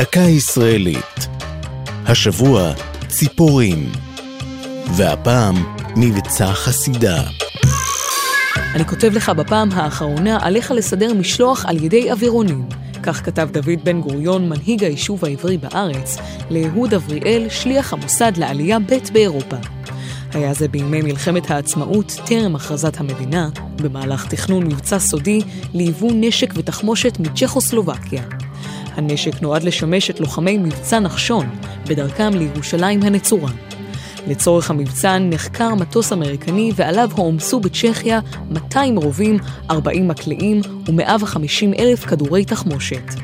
דקה ישראלית. השבוע ציפורים. והפעם מבצע חסידה. אני כותב לך בפעם האחרונה עליך לסדר משלוח על ידי אווירונים. כך כתב דוד בן גוריון, מנהיג היישוב העברי בארץ, לאהוד אבריאל, שליח המוסד לעלייה ב' באירופה. היה זה בימי מלחמת העצמאות, טרם הכרזת המדינה, במהלך תכנון מבצע סודי ליבוא נשק ותחמושת מצ'כוסלובקיה. הנשק נועד לשמש את לוחמי מבצע נחשון בדרכם לירושלים הנצורה. לצורך המבצע נחקר מטוס אמריקני ועליו הועמסו בצ'כיה 200 רובים, 40 מקלעים ו-150 אלף כדורי תחמושת.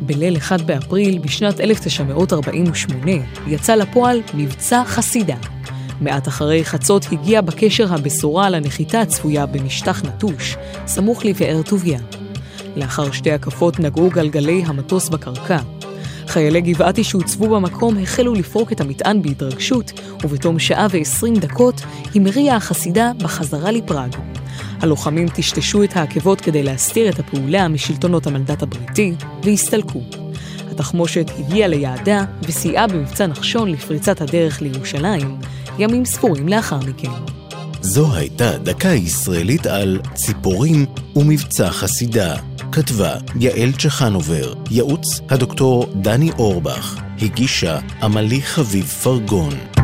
בליל 1 באפריל בשנת 1948 יצא לפועל מבצע חסידה. מעט אחרי חצות הגיעה בקשר הבשורה על הנחיתה הצפויה במשטח נטוש, סמוך לבאר טוביה. לאחר שתי הקפות נגעו גלגלי המטוס בקרקע. חיילי גבעתי שהוצבו במקום החלו לפרוק את המטען בהתרגשות, ובתום שעה ועשרים דקות המריאה החסידה בחזרה לפראג. הלוחמים טשטשו את העקבות כדי להסתיר את הפעולה משלטונות המנדט הבריטי, והסתלקו. התחמושת הגיעה ליעדה וסייעה במבצע נחשון לפריצת הדרך לירושלים, ימים ספורים לאחר מכן. זו הייתה דקה ישראלית על ציפורים ומבצע חסידה. כתבה יעל צ'חנובר, ייעוץ הדוקטור דני אורבך, הגישה עמלי חביב פרגון.